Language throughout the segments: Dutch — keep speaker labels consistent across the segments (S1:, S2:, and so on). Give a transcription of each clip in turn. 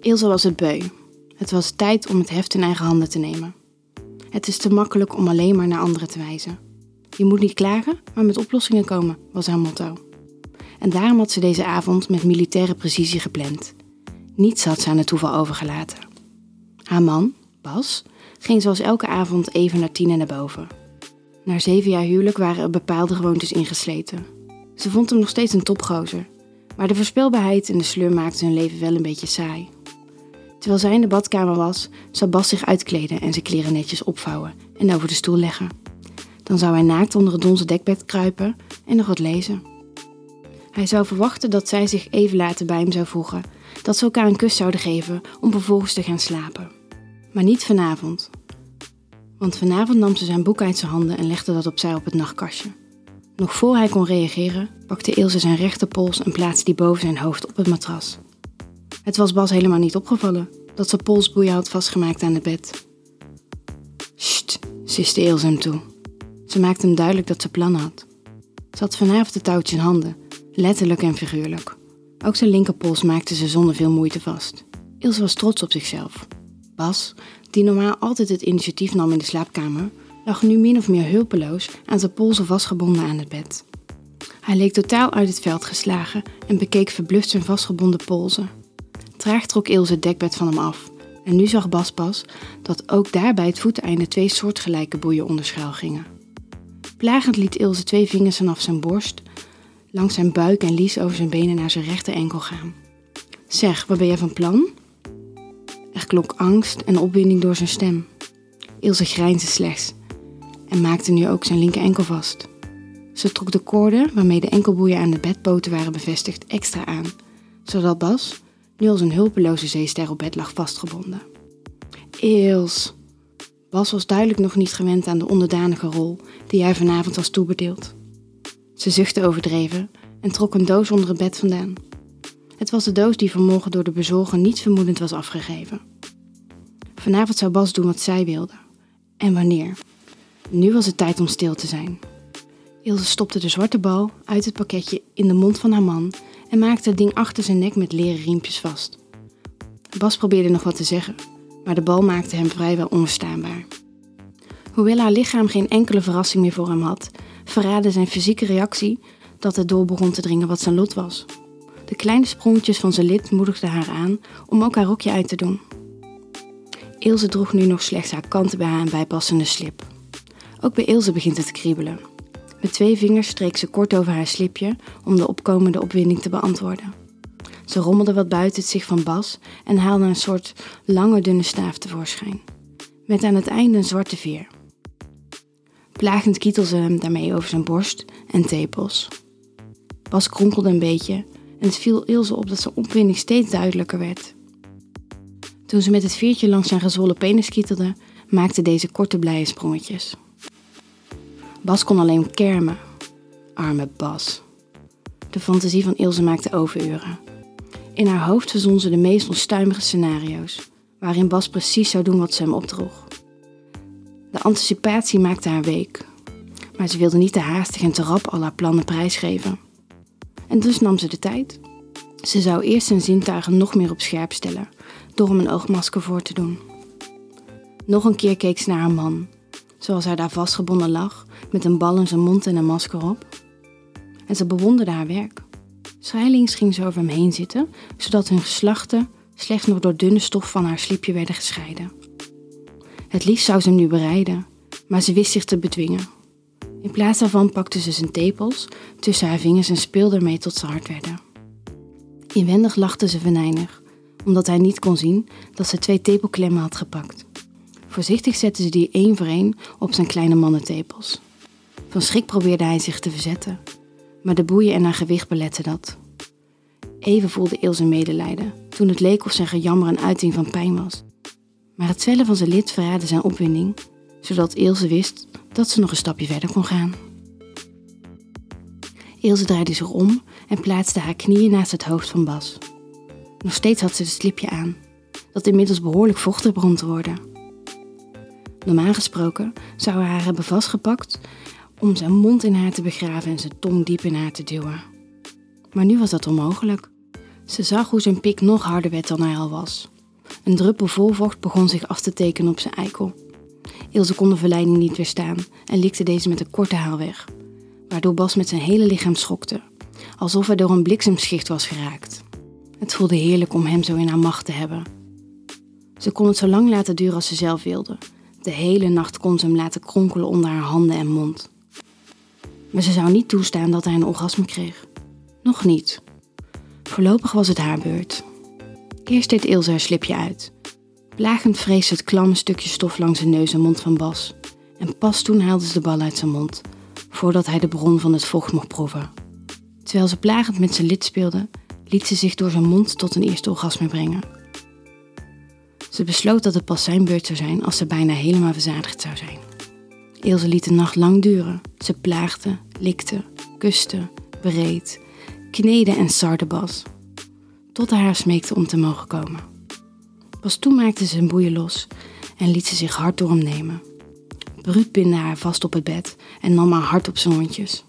S1: Ilse was het beu. Het was tijd om het heft in eigen handen te nemen. Het is te makkelijk om alleen maar naar anderen te wijzen. Je moet niet klagen, maar met oplossingen komen, was haar motto. En daarom had ze deze avond met militaire precisie gepland. Niets had ze aan het toeval overgelaten. Haar man, Bas, ging zoals elke avond even naar Tina naar boven. Na zeven jaar huwelijk waren er bepaalde gewoontes ingesleten. Ze vond hem nog steeds een topgozer, maar de voorspelbaarheid en de sleur maakten hun leven wel een beetje saai. Terwijl zij in de badkamer was, zou Bas zich uitkleden en zijn kleren netjes opvouwen en over de stoel leggen. Dan zou hij naakt onder het donzen dekbed kruipen en nog wat lezen. Hij zou verwachten dat zij zich even later bij hem zou voegen, dat ze elkaar een kus zouden geven om vervolgens te gaan slapen. Maar niet vanavond. Want vanavond nam ze zijn boek uit zijn handen en legde dat opzij op het nachtkastje. Nog voor hij kon reageren, pakte Ilse zijn rechterpols en plaatste die boven zijn hoofd op het matras. Het was Bas helemaal niet opgevallen dat ze polsboeien had vastgemaakt aan het bed. Sst, siste Ilse hem toe. Ze maakte hem duidelijk dat ze plannen had. Ze had vanavond de touwtje in handen, letterlijk en figuurlijk. Ook zijn linkerpols maakte ze zonder veel moeite vast. Ilse was trots op zichzelf. Bas, die normaal altijd het initiatief nam in de slaapkamer, lag nu min of meer hulpeloos aan zijn polsen vastgebonden aan het bed. Hij leek totaal uit het veld geslagen en bekeek verbluft zijn vastgebonden polsen. Traag trok Ilse het dekbed van hem af en nu zag Bas pas dat ook daar bij het voeteinde twee soortgelijke boeien onder schuil gingen. Plagend liet Ilse twee vingers vanaf zijn borst, langs zijn buik en lies over zijn benen naar zijn rechter enkel gaan. Zeg, wat ben jij van plan? Er klonk angst en opwinding door zijn stem. Ilse grijnsde slechts en maakte nu ook zijn linker enkel vast. Ze trok de koorden waarmee de enkelboeien aan de bedpoten waren bevestigd extra aan, zodat Bas, nu als een hulpeloze zeester op bed lag vastgebonden. Eels. Bas was duidelijk nog niet gewend aan de onderdanige rol die hij vanavond was toebedeeld. Ze zuchtte overdreven en trok een doos onder het bed vandaan. Het was de doos die vanmorgen door de bezorger niet vermoedend was afgegeven. Vanavond zou Bas doen wat zij wilde. En wanneer? Nu was het tijd om stil te zijn. Ilse stopte de zwarte bal uit het pakketje in de mond van haar man en maakte het ding achter zijn nek met leren riempjes vast. Bas probeerde nog wat te zeggen, maar de bal maakte hem vrijwel onverstaanbaar. Hoewel haar lichaam geen enkele verrassing meer voor hem had, verraadde zijn fysieke reactie dat het door begon te dringen wat zijn lot was. De kleine sprongetjes van zijn lid moedigden haar aan om ook haar rokje uit te doen. Ilse droeg nu nog slechts haar kanten bij haar en bijpassende slip. Ook bij Ilse begint het te kriebelen. Met twee vingers streek ze kort over haar slipje om de opkomende opwinding te beantwoorden. Ze rommelde wat buiten het zicht van Bas en haalde een soort lange dunne staaf tevoorschijn, met aan het einde een zwarte veer. Plagend kietelde ze hem daarmee over zijn borst en tepels. Bas kronkelde een beetje en het viel Ilse op dat zijn opwinding steeds duidelijker werd. Toen ze met het veertje langs zijn gezwollen penis kietelde, maakte deze korte blije sprongetjes. Bas kon alleen kermen. Arme Bas. De fantasie van Ilse maakte overuren. In haar hoofd verzon ze de meest onstuimige scenario's, waarin Bas precies zou doen wat ze hem opdroeg. De anticipatie maakte haar week, maar ze wilde niet te haastig en te rap al haar plannen prijsgeven. En dus nam ze de tijd. Ze zou eerst zijn zintuigen nog meer op scherp stellen, door hem een oogmasker voor te doen. Nog een keer keek ze naar haar man, zoals hij daar vastgebonden lag, met een bal in zijn mond en een masker op. En ze bewonderde haar werk. Schrijlings ging ze over hem heen zitten, zodat hun geslachten slechts nog door dunne stof van haar slipje werden gescheiden. Het liefst zou ze hem nu bereiden, maar ze wist zich te bedwingen. In plaats daarvan pakte ze zijn tepels tussen haar vingers en speelde ermee tot ze hard werden. Inwendig lachte ze venijnig, omdat hij niet kon zien dat ze twee tepelklemmen had gepakt. Voorzichtig zette ze die één voor één op zijn kleine mannentepels. Van schrik probeerde hij zich te verzetten, maar de boeien en haar gewicht beletten dat. Even voelde Ilse medelijden, toen het leek of zijn gejammer een uiting van pijn was. Maar het zwellen van zijn lid verraadde zijn opwinding, zodat Ilse wist dat ze nog een stapje verder kon gaan. Ilse draaide zich om en plaatste haar knieën naast het hoofd van Bas. Nog steeds had ze het slipje aan, dat inmiddels behoorlijk vochtig begon te worden. Normaal gesproken zou hij haar hebben vastgepakt om zijn mond in haar te begraven en zijn tong diep in haar te duwen. Maar nu was dat onmogelijk. Ze zag hoe zijn pik nog harder werd dan hij al was. Een druppel volvocht begon zich af te tekenen op zijn eikel. Ilse kon de verleiding niet weerstaan en likte deze met een korte haal weg, waardoor Bas met zijn hele lichaam schokte, alsof hij door een bliksemschicht was geraakt. Het voelde heerlijk om hem zo in haar macht te hebben. Ze kon het zo lang laten duren als ze zelf wilde. De hele nacht kon ze hem laten kronkelen onder haar handen en mond. Maar ze zou niet toestaan dat hij een orgasme kreeg. Nog niet. Voorlopig was het haar beurt. Eerst deed Ilse haar slipje uit. Plagend vreesde het klamme stukje stof langs de neus en mond van Bas. En pas toen haalde ze de bal uit zijn mond, voordat hij de bron van het vocht mocht proeven. Terwijl ze plagend met zijn lid speelde, liet ze zich door zijn mond tot een eerste orgasme brengen. Ze besloot dat het pas zijn beurt zou zijn als ze bijna helemaal verzadigd zou zijn. Ilse liet de nacht lang duren. Ze plaagde, likte, kuste, bereed, kneedde en sarde Bas. Tot hij haar smeekte om te mogen komen. Pas toen maakte ze zijn boeien los en liet ze zich hard door hem nemen. Bruut binde haar vast op het bed en nam haar hard op zijn hondjes.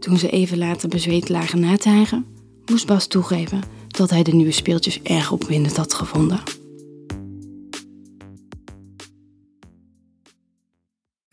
S1: Toen ze even later bezweet lagen na te hijgen, moest Bas toegeven dat hij de nieuwe speeltjes erg opwindend had gevonden.